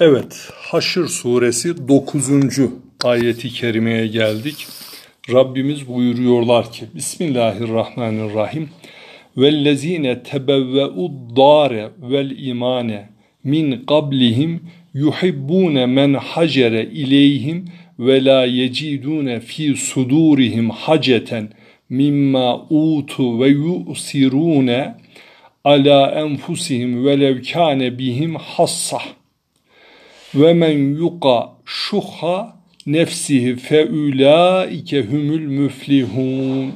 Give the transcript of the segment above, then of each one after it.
Evet, Haşr suresi 9. ayeti kerimeye geldik. Rabbimiz buyuruyorlar ki Bismillahirrahmanirrahim Vellezine tebevve'u dâre vel imane min qablihim yuhibbune men hacere ileyhim ve la yecidune fi sudurihim haceten mimma utu ve yusirune ala enfusihim velev ve men yuqa şuha nefsihi fe ulaike humul müflihun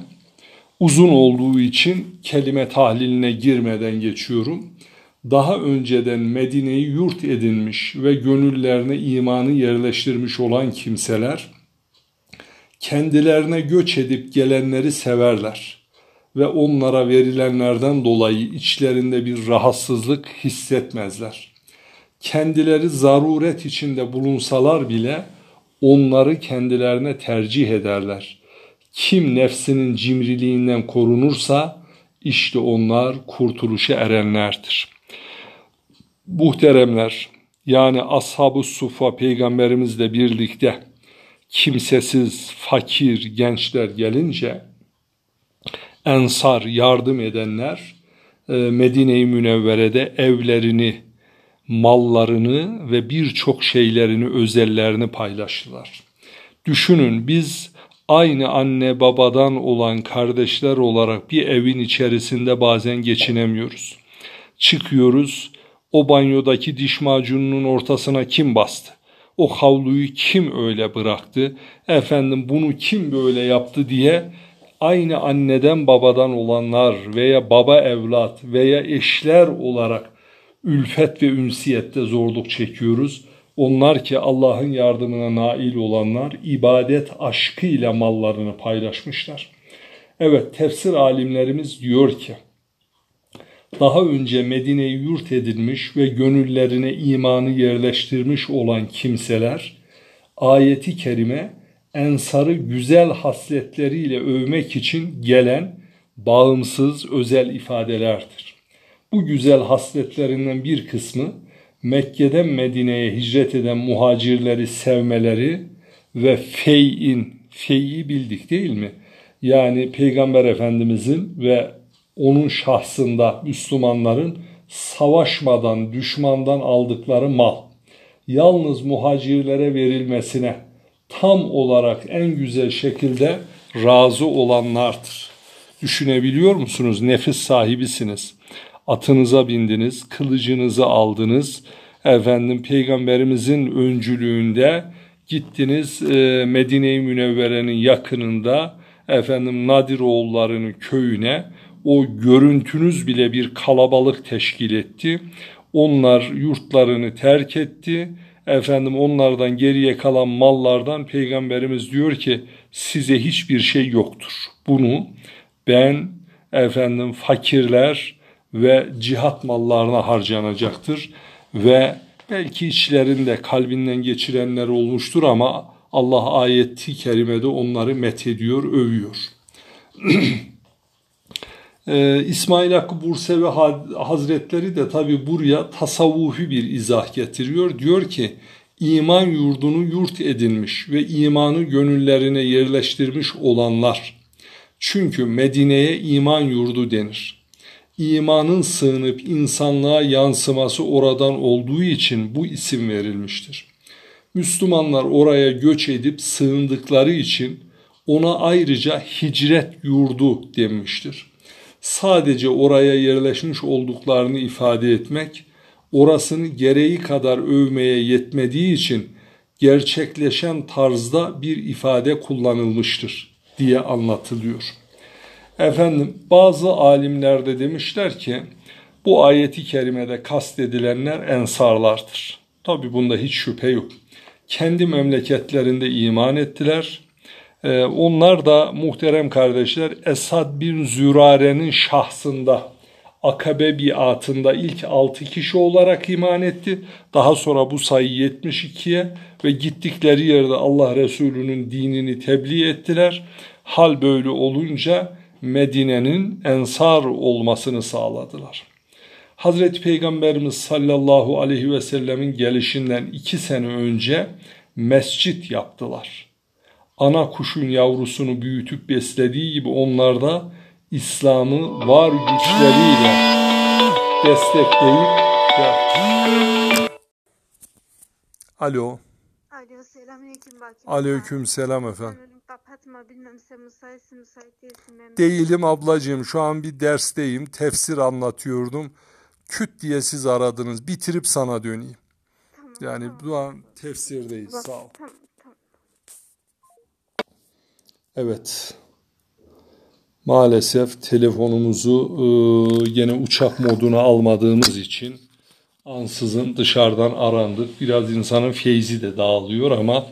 uzun olduğu için kelime tahliline girmeden geçiyorum. Daha önceden Medine'yi yurt edinmiş ve gönüllerine imanı yerleştirmiş olan kimseler kendilerine göç edip gelenleri severler ve onlara verilenlerden dolayı içlerinde bir rahatsızlık hissetmezler. Kendileri zaruret içinde bulunsalar bile onları kendilerine tercih ederler. Kim nefsinin cimriliğinden korunursa işte onlar kurtuluşa erenlerdir. Muhteremler yani ashab-ı sufa peygamberimizle birlikte kimsesiz, fakir gençler gelince ensar yardım edenler e, Medine-i Münevvere'de evlerini, mallarını ve birçok şeylerini, özellerini paylaştılar. Düşünün biz aynı anne babadan olan kardeşler olarak bir evin içerisinde bazen geçinemiyoruz. Çıkıyoruz, o banyodaki diş macununun ortasına kim bastı? O havluyu kim öyle bıraktı? Efendim bunu kim böyle yaptı diye aynı anneden babadan olanlar veya baba evlat veya eşler olarak ülfet ve ünsiyette zorluk çekiyoruz. Onlar ki Allah'ın yardımına nail olanlar ibadet aşkıyla mallarını paylaşmışlar. Evet tefsir alimlerimiz diyor ki daha önce Medine'yi yurt edilmiş ve gönüllerine imanı yerleştirmiş olan kimseler ayeti kerime ensarı güzel hasletleriyle övmek için gelen bağımsız özel ifadelerdir. Bu güzel hasletlerinden bir kısmı Mekke'den Medine'ye hicret eden muhacirleri sevmeleri ve fey'in, fey'i bildik değil mi? Yani Peygamber Efendimizin ve onun şahsında Müslümanların savaşmadan, düşmandan aldıkları mal, yalnız muhacirlere verilmesine tam olarak en güzel şekilde razı olanlardır. Düşünebiliyor musunuz? Nefis sahibisiniz. Atınıza bindiniz, kılıcınızı aldınız. Efendim peygamberimizin öncülüğünde gittiniz e, Medine-i Münevvere'nin yakınında efendim Nadiroğulları'nın köyüne o görüntünüz bile bir kalabalık teşkil etti. Onlar yurtlarını terk etti. Efendim onlardan geriye kalan mallardan peygamberimiz diyor ki size hiçbir şey yoktur. Bunu ben efendim fakirler ve cihat mallarına harcanacaktır ve belki içlerinde kalbinden geçirenler olmuştur ama Allah ayeti kerimede onları met ediyor, övüyor. Ee, İsmail Hakkı Bursevi Hazretleri de tabi buraya tasavvufi bir izah getiriyor. Diyor ki iman yurdunu yurt edinmiş ve imanı gönüllerine yerleştirmiş olanlar. Çünkü Medine'ye iman yurdu denir. İmanın sığınıp insanlığa yansıması oradan olduğu için bu isim verilmiştir. Müslümanlar oraya göç edip sığındıkları için ona ayrıca hicret yurdu denmiştir sadece oraya yerleşmiş olduklarını ifade etmek, orasını gereği kadar övmeye yetmediği için gerçekleşen tarzda bir ifade kullanılmıştır diye anlatılıyor. Efendim bazı alimler de demişler ki bu ayeti kerimede kastedilenler ensarlardır. Tabi bunda hiç şüphe yok. Kendi memleketlerinde iman ettiler ee, onlar da muhterem kardeşler Esad bin Zürare'nin şahsında Akabe biatında ilk 6 kişi olarak iman etti. Daha sonra bu sayı 72'ye ve gittikleri yerde Allah Resulü'nün dinini tebliğ ettiler. Hal böyle olunca Medine'nin ensar olmasını sağladılar. Hazreti Peygamberimiz sallallahu aleyhi ve sellemin gelişinden iki sene önce mescit yaptılar. Ana kuşun yavrusunu büyütüp beslediği gibi onlar da İslam'ı var güçleriyle destekleyip yaptı. Alo. Alo selamünaleyküm Baki. Aleyküm selam efendim. Kapatma bilmem sen müsaitsin müsait değilsin. Ben Değilim ablacığım şu an bir dersteyim tefsir anlatıyordum. Küt diye siz aradınız bitirip sana döneyim. Tamam, Yani tamam. bu an tefsirdeyiz Bak, sağ ol. Tamam tamam. Evet. Maalesef telefonumuzu e, yine uçak moduna almadığımız için ansızın dışarıdan arandık. Biraz insanın feyzi de dağılıyor ama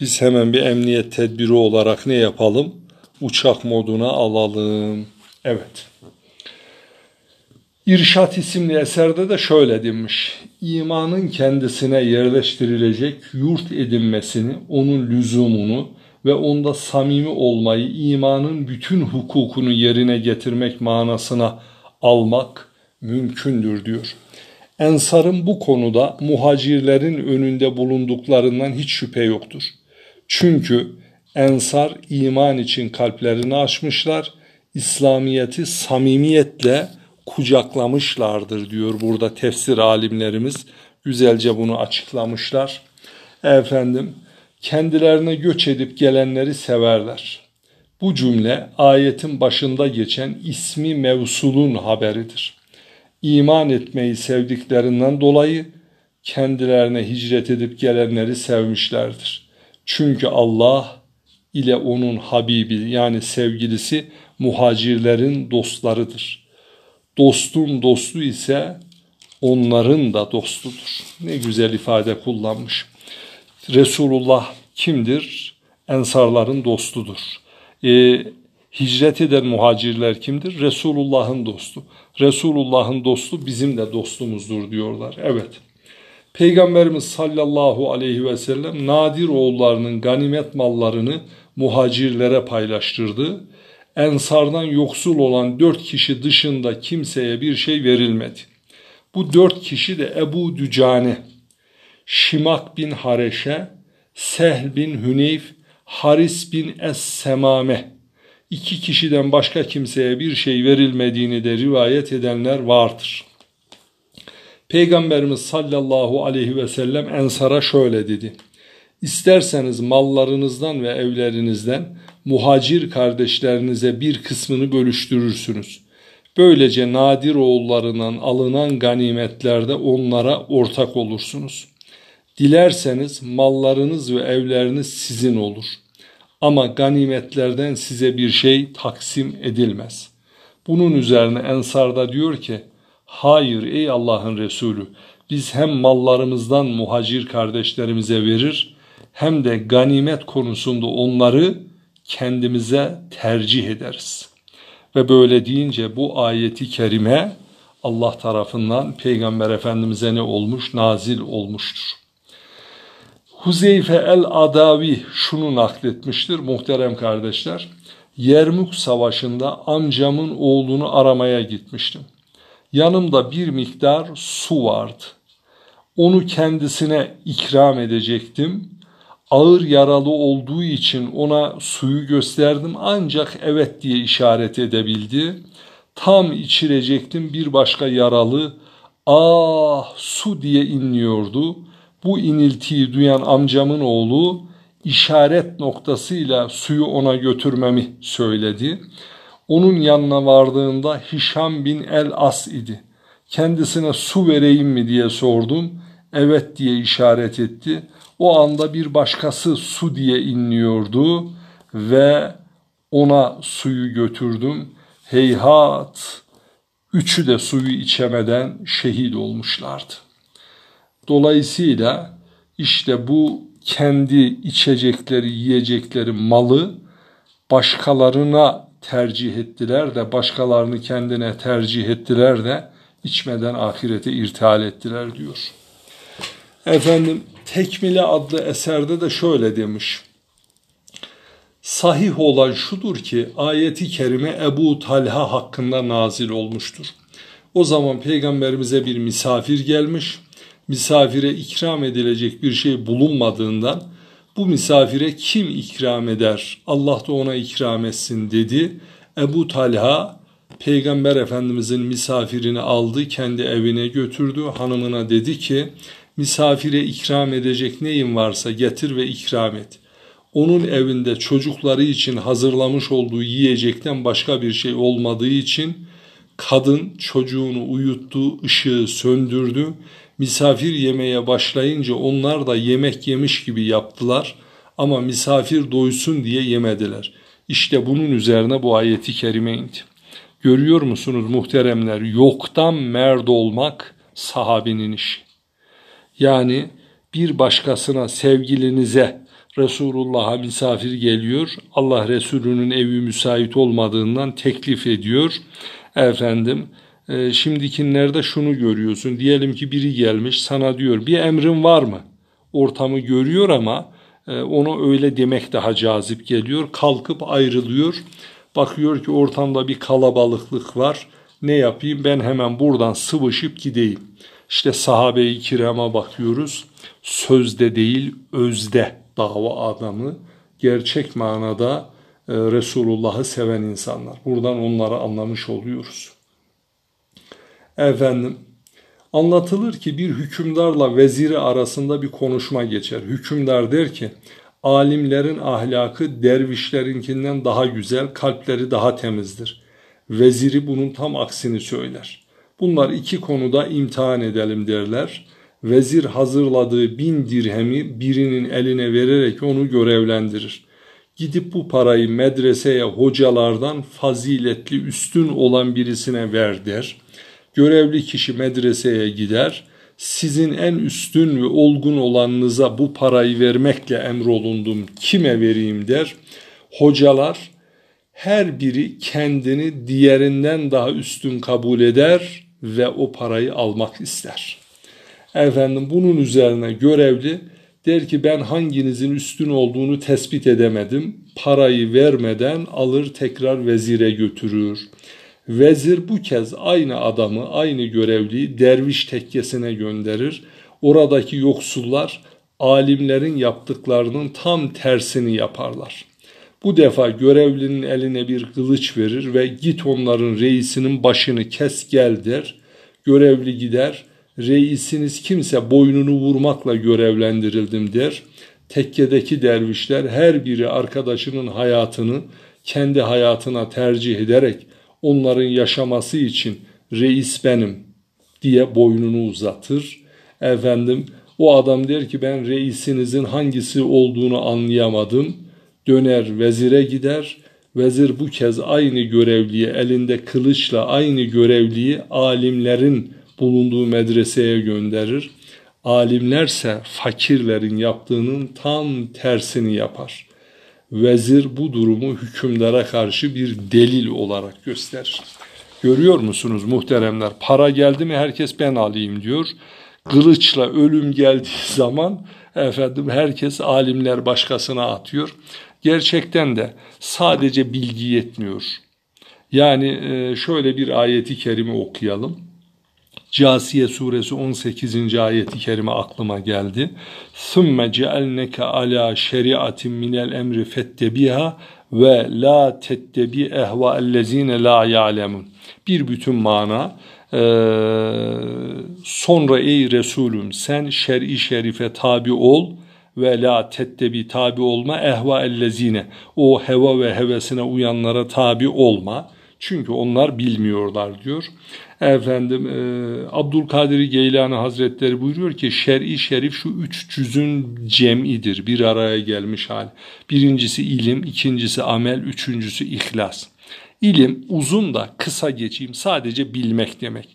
biz hemen bir emniyet tedbiri olarak ne yapalım? Uçak moduna alalım. Evet. İrşat isimli eserde de şöyle demiş. İmanın kendisine yerleştirilecek yurt edinmesini, onun lüzumunu ve onda samimi olmayı, imanın bütün hukukunu yerine getirmek manasına almak mümkündür diyor. Ensar'ın bu konuda muhacirlerin önünde bulunduklarından hiç şüphe yoktur. Çünkü Ensar iman için kalplerini açmışlar, İslamiyeti samimiyetle kucaklamışlardır diyor burada tefsir alimlerimiz. Güzelce bunu açıklamışlar. Efendim kendilerine göç edip gelenleri severler. Bu cümle ayetin başında geçen ismi mevsulun haberidir. İman etmeyi sevdiklerinden dolayı kendilerine hicret edip gelenleri sevmişlerdir. Çünkü Allah ile onun Habibi yani sevgilisi muhacirlerin dostlarıdır. Dostun dostu ise onların da dostudur. Ne güzel ifade kullanmış. Resulullah kimdir? Ensarların dostudur. E, hicret eden muhacirler kimdir? Resulullah'ın dostu. Resulullah'ın dostu bizim de dostumuzdur diyorlar. Evet. Peygamberimiz sallallahu aleyhi ve sellem nadir oğullarının ganimet mallarını muhacirlere paylaştırdı. Ensardan yoksul olan dört kişi dışında kimseye bir şey verilmedi. Bu dört kişi de Ebu Dücane, Şimak bin Hareşe, Sehl bin Hüneyf, Haris bin Es-Semame. İki kişiden başka kimseye bir şey verilmediğini de rivayet edenler vardır. Peygamberimiz sallallahu aleyhi ve sellem Ensar'a şöyle dedi. İsterseniz mallarınızdan ve evlerinizden muhacir kardeşlerinize bir kısmını bölüştürürsünüz. Böylece nadir oğullarından alınan ganimetlerde onlara ortak olursunuz. Dilerseniz mallarınız ve evleriniz sizin olur. Ama ganimetlerden size bir şey taksim edilmez. Bunun üzerine Ensar'da diyor ki, Hayır ey Allah'ın Resulü, biz hem mallarımızdan muhacir kardeşlerimize verir, hem de ganimet konusunda onları kendimize tercih ederiz. Ve böyle deyince bu ayeti kerime Allah tarafından Peygamber Efendimiz'e ne olmuş? Nazil olmuştur. Huzeyfe el-Adavi şunu nakletmiştir muhterem kardeşler. Yermuk Savaşı'nda amcamın oğlunu aramaya gitmiştim. Yanımda bir miktar su vardı. Onu kendisine ikram edecektim. Ağır yaralı olduğu için ona suyu gösterdim ancak evet diye işaret edebildi. Tam içirecektim bir başka yaralı ah su diye inliyordu. Bu iniltiyi duyan amcamın oğlu işaret noktasıyla suyu ona götürmemi söyledi. Onun yanına vardığında Hişam bin el-As idi. Kendisine su vereyim mi diye sordum. Evet diye işaret etti. O anda bir başkası su diye inliyordu ve ona suyu götürdüm. Heyhat! Üçü de suyu içemeden şehit olmuşlardı. Dolayısıyla işte bu kendi içecekleri, yiyecekleri malı başkalarına tercih ettiler de başkalarını kendine tercih ettiler de içmeden ahirete irtihal ettiler diyor. Efendim Tekmile adlı eserde de şöyle demiş. Sahih olan şudur ki ayeti kerime Ebu Talha hakkında nazil olmuştur. O zaman peygamberimize bir misafir gelmiş. Misafire ikram edilecek bir şey bulunmadığından bu misafire kim ikram eder? Allah da ona ikram etsin dedi. Ebu Talha Peygamber Efendimizin misafirini aldı, kendi evine götürdü. Hanımına dedi ki, misafire ikram edecek neyin varsa getir ve ikram et. Onun evinde çocukları için hazırlamış olduğu yiyecekten başka bir şey olmadığı için kadın çocuğunu uyuttu, ışığı söndürdü. Misafir yemeye başlayınca onlar da yemek yemiş gibi yaptılar ama misafir doysun diye yemediler. İşte bunun üzerine bu ayeti kerime indi. Görüyor musunuz muhteremler? Yoktan merd olmak sahabinin işi. Yani bir başkasına, sevgilinize, Resulullah'a misafir geliyor. Allah Resulü'nün evi müsait olmadığından teklif ediyor. Efendim, e, şimdikinlerde şunu görüyorsun. Diyelim ki biri gelmiş sana diyor bir emrin var mı? Ortamı görüyor ama e, onu öyle demek daha cazip geliyor. Kalkıp ayrılıyor. Bakıyor ki ortamda bir kalabalıklık var. Ne yapayım ben hemen buradan sıvışıp gideyim. İşte sahabe-i kirama bakıyoruz. Sözde değil özde dava adamı gerçek manada e, Resulullah'ı seven insanlar. Buradan onları anlamış oluyoruz. Efendim anlatılır ki bir hükümdarla veziri arasında bir konuşma geçer. Hükümdar der ki alimlerin ahlakı dervişlerinkinden daha güzel, kalpleri daha temizdir. Veziri bunun tam aksini söyler. Bunlar iki konuda imtihan edelim derler. Vezir hazırladığı bin dirhemi birinin eline vererek onu görevlendirir. Gidip bu parayı medreseye hocalardan faziletli üstün olan birisine ver der. Görevli kişi medreseye gider sizin en üstün ve olgun olanınıza bu parayı vermekle emrolundum kime vereyim der. Hocalar her biri kendini diğerinden daha üstün kabul eder ve o parayı almak ister. Efendim bunun üzerine görevli der ki ben hanginizin üstün olduğunu tespit edemedim. Parayı vermeden alır tekrar vezire götürür. Vezir bu kez aynı adamı, aynı görevliyi derviş tekkesine gönderir. Oradaki yoksullar alimlerin yaptıklarının tam tersini yaparlar. Bu defa görevlinin eline bir kılıç verir ve git onların reisinin başını kes gel der. Görevli gider, reisiniz kimse boynunu vurmakla görevlendirildim der. Tekkedeki dervişler her biri arkadaşının hayatını kendi hayatına tercih ederek onların yaşaması için reis benim diye boynunu uzatır. Efendim o adam der ki ben reisinizin hangisi olduğunu anlayamadım. Döner vezire gider. Vezir bu kez aynı görevliyi elinde kılıçla aynı görevliyi alimlerin bulunduğu medreseye gönderir. Alimlerse fakirlerin yaptığının tam tersini yapar vezir bu durumu hükümdara karşı bir delil olarak gösterir. Görüyor musunuz muhteremler? Para geldi mi herkes ben alayım diyor. Kılıçla ölüm geldiği zaman efendim herkes alimler başkasına atıyor. Gerçekten de sadece bilgi yetmiyor. Yani e, şöyle bir ayeti kerime okuyalım. Casiye suresi 18. ayeti kerime aklıma geldi. ثُمَّ جَعَلْنَكَ عَلَى شَرِعَةٍ مِنَ الْاَمْرِ فَاتَّبِهَا ve la tettebi ehva ellezine la ya'lemun. Bir bütün mana. Ee, sonra ey Resulüm sen şer'i şerife tabi ol ve la tettebi tabi olma ehva ellezine. O heva ve hevesine uyanlara tabi olma. Çünkü onlar bilmiyorlar diyor. Efendim e, Abdülkadir Geylani Hazretleri buyuruyor ki şer'i şerif şu üç cüzün cem'idir bir araya gelmiş hal. Birincisi ilim, ikincisi amel, üçüncüsü ihlas. İlim uzun da kısa geçeyim sadece bilmek demek.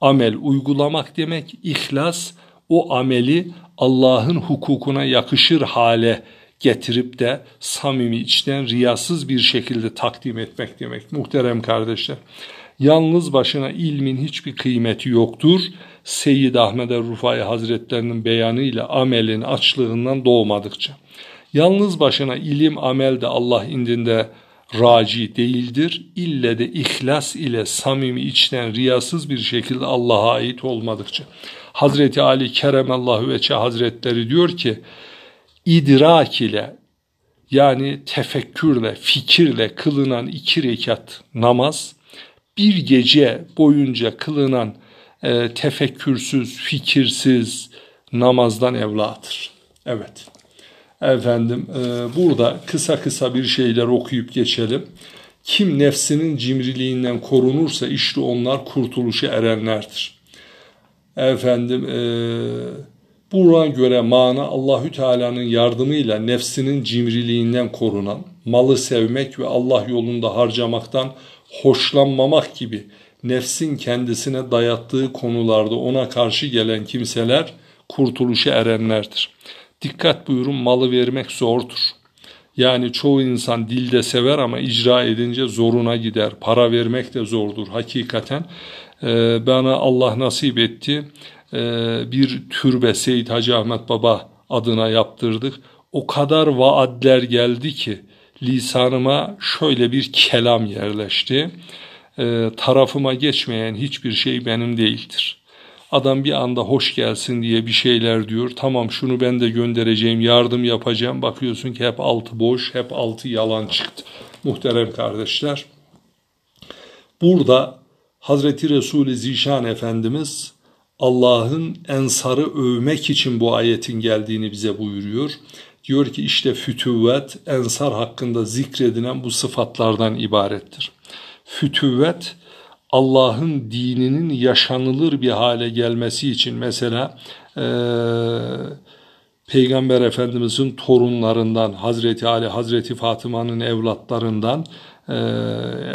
Amel uygulamak demek, ihlas o ameli Allah'ın hukukuna yakışır hale getirip de samimi içten riyasız bir şekilde takdim etmek demek muhterem kardeşler. Yalnız başına ilmin hiçbir kıymeti yoktur. Seyyid Ahmed el-Rufai Hazretlerinin beyanıyla amelin açlığından doğmadıkça. Yalnız başına ilim amel de Allah indinde raci değildir. İlle de ihlas ile samimi içten riyasız bir şekilde Allah'a ait olmadıkça. Hazreti Ali Keremallahu Veçe Hazretleri diyor ki idrak ile yani tefekkürle, fikirle kılınan iki rekat namaz bir gece boyunca kılınan e, tefekkürsüz, fikirsiz namazdan evladır. Evet. Efendim e, burada kısa kısa bir şeyler okuyup geçelim. Kim nefsinin cimriliğinden korunursa işte onlar kurtuluşa erenlerdir. Efendim e, buna göre mana Allahü Teala'nın yardımıyla nefsinin cimriliğinden korunan, malı sevmek ve Allah yolunda harcamaktan hoşlanmamak gibi nefsin kendisine dayattığı konularda ona karşı gelen kimseler kurtuluşa erenlerdir. Dikkat buyurun malı vermek zordur. Yani çoğu insan dilde sever ama icra edince zoruna gider. Para vermek de zordur hakikaten. Ee, bana Allah nasip etti. Ee, bir türbe Seyyid Hacı Ahmet Baba adına yaptırdık. O kadar vaadler geldi ki lisanıma şöyle bir kelam yerleşti. Ee, tarafıma geçmeyen hiçbir şey benim değildir. Adam bir anda hoş gelsin diye bir şeyler diyor. Tamam şunu ben de göndereceğim, yardım yapacağım. Bakıyorsun ki hep altı boş, hep altı yalan çıktı. Muhterem kardeşler. Burada Hazreti Resul-i Zişan Efendimiz Allah'ın ensarı övmek için bu ayetin geldiğini bize buyuruyor. Diyor ki işte fütüvvet ensar hakkında zikredilen bu sıfatlardan ibarettir. Fütüvvet Allah'ın dininin yaşanılır bir hale gelmesi için mesela e, Peygamber Efendimizin torunlarından Hazreti Ali, Hazreti Fatıma'nın evlatlarından e,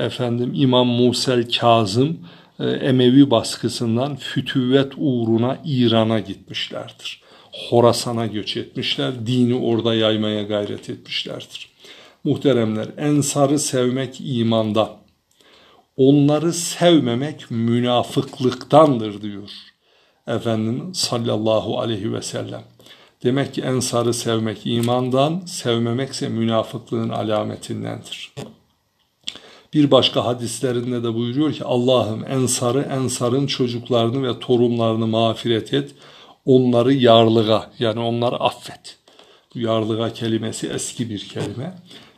efendim İmam Musel Kazım e, Emevi baskısından fütüvvet uğruna İran'a gitmişlerdir. Horasan'a göç etmişler, dini orada yaymaya gayret etmişlerdir. Muhteremler, ensarı sevmek imandan, onları sevmemek münafıklıktandır diyor. Efendim sallallahu aleyhi ve sellem. Demek ki ensarı sevmek imandan, sevmemekse münafıklığın alametindendir. Bir başka hadislerinde de buyuruyor ki Allah'ım ensarı, ensarın çocuklarını ve torunlarını mağfiret et. Onları yarlığa yani onları affet. Bu yarlığa kelimesi eski bir kelime.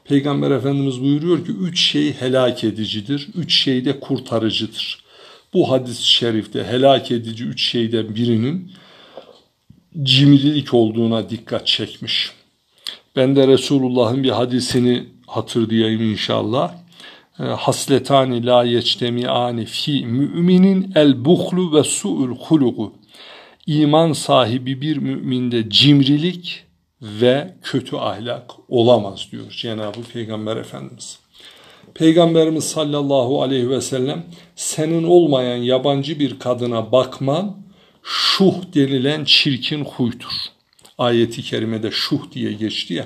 Peygamber Efendimiz buyuruyor ki üç şey helak edicidir, üç şey de kurtarıcıdır. Bu hadis-i şerifte helak edici üç şeyden birinin cimrilik olduğuna dikkat çekmiş. Ben de Resulullah'ın bir hadisini hatırlayayım inşallah. Ee, hasletani la yeçtemiani fi müminin el buhlu ve su'ul hulugu. İman sahibi bir müminde cimrilik ve kötü ahlak olamaz diyor Cenab-ı Peygamber Efendimiz. Peygamberimiz sallallahu aleyhi ve sellem senin olmayan yabancı bir kadına bakman şuh denilen çirkin huydur. Ayeti kerimede şuh diye geçti ya.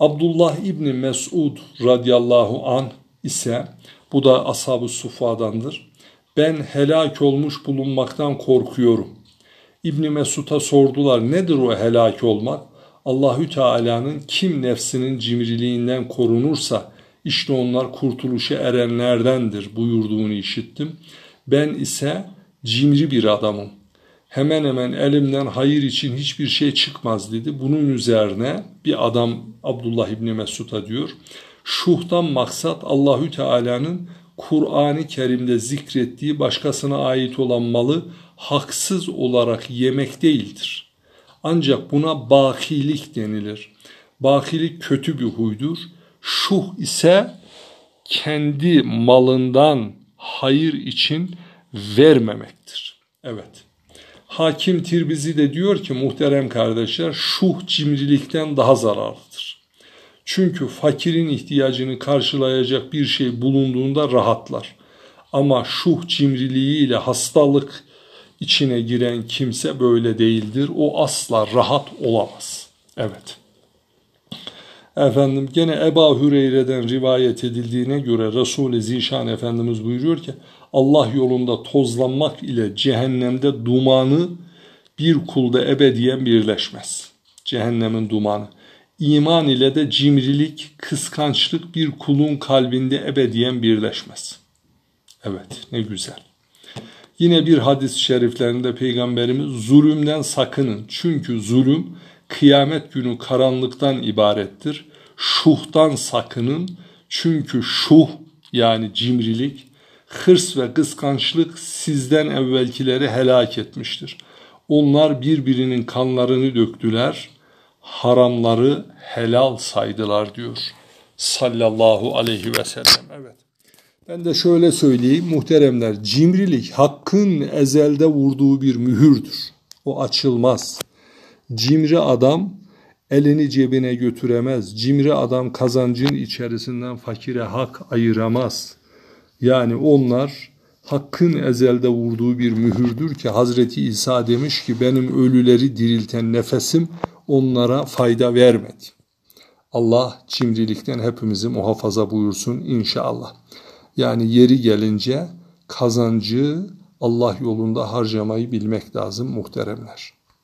Abdullah İbni Mesud radıyallahu an ise bu da ashab-ı sufadandır. Ben helak olmuş bulunmaktan korkuyorum. İbni Mesud'a sordular nedir o helak olmak? Allahü Teala'nın kim nefsinin cimriliğinden korunursa işte onlar kurtuluşa erenlerdendir buyurduğunu işittim. Ben ise cimri bir adamım. Hemen hemen elimden hayır için hiçbir şey çıkmaz dedi. Bunun üzerine bir adam Abdullah İbni Mesud'a diyor. Şuhtan maksat Allahü Teala'nın Kur'an-ı Kerim'de zikrettiği başkasına ait olan malı haksız olarak yemek değildir. Ancak buna bakilik denilir. Bakilik kötü bir huydur. Şuh ise kendi malından hayır için vermemektir. Evet. Hakim Tirbizi de diyor ki muhterem kardeşler şuh cimrilikten daha zararlıdır. Çünkü fakirin ihtiyacını karşılayacak bir şey bulunduğunda rahatlar. Ama şuh cimriliğiyle hastalık içine giren kimse böyle değildir. O asla rahat olamaz. Evet. Efendim gene Eba Hüreyre'den rivayet edildiğine göre Resul-i Zişan Efendimiz buyuruyor ki Allah yolunda tozlanmak ile cehennemde dumanı bir kulda ebediyen birleşmez. Cehennemin dumanı. İman ile de cimrilik, kıskançlık bir kulun kalbinde ebediyen birleşmez. Evet ne güzel. Yine bir hadis-i şeriflerinde Peygamberimiz zulümden sakının. Çünkü zulüm kıyamet günü karanlıktan ibarettir. Şuhtan sakının. Çünkü şuh yani cimrilik, hırs ve kıskançlık sizden evvelkileri helak etmiştir. Onlar birbirinin kanlarını döktüler, haramları helal saydılar diyor. Sallallahu aleyhi ve sellem. Evet. Ben de şöyle söyleyeyim muhteremler. Cimrilik hakkın ezelde vurduğu bir mühürdür. O açılmaz. Cimri adam elini cebine götüremez. Cimri adam kazancın içerisinden fakire hak ayıramaz. Yani onlar hakkın ezelde vurduğu bir mühürdür ki Hazreti İsa demiş ki benim ölüleri dirilten nefesim onlara fayda vermedi. Allah cimrilikten hepimizi muhafaza buyursun inşallah. Yani yeri gelince kazancı Allah yolunda harcamayı bilmek lazım muhteremler.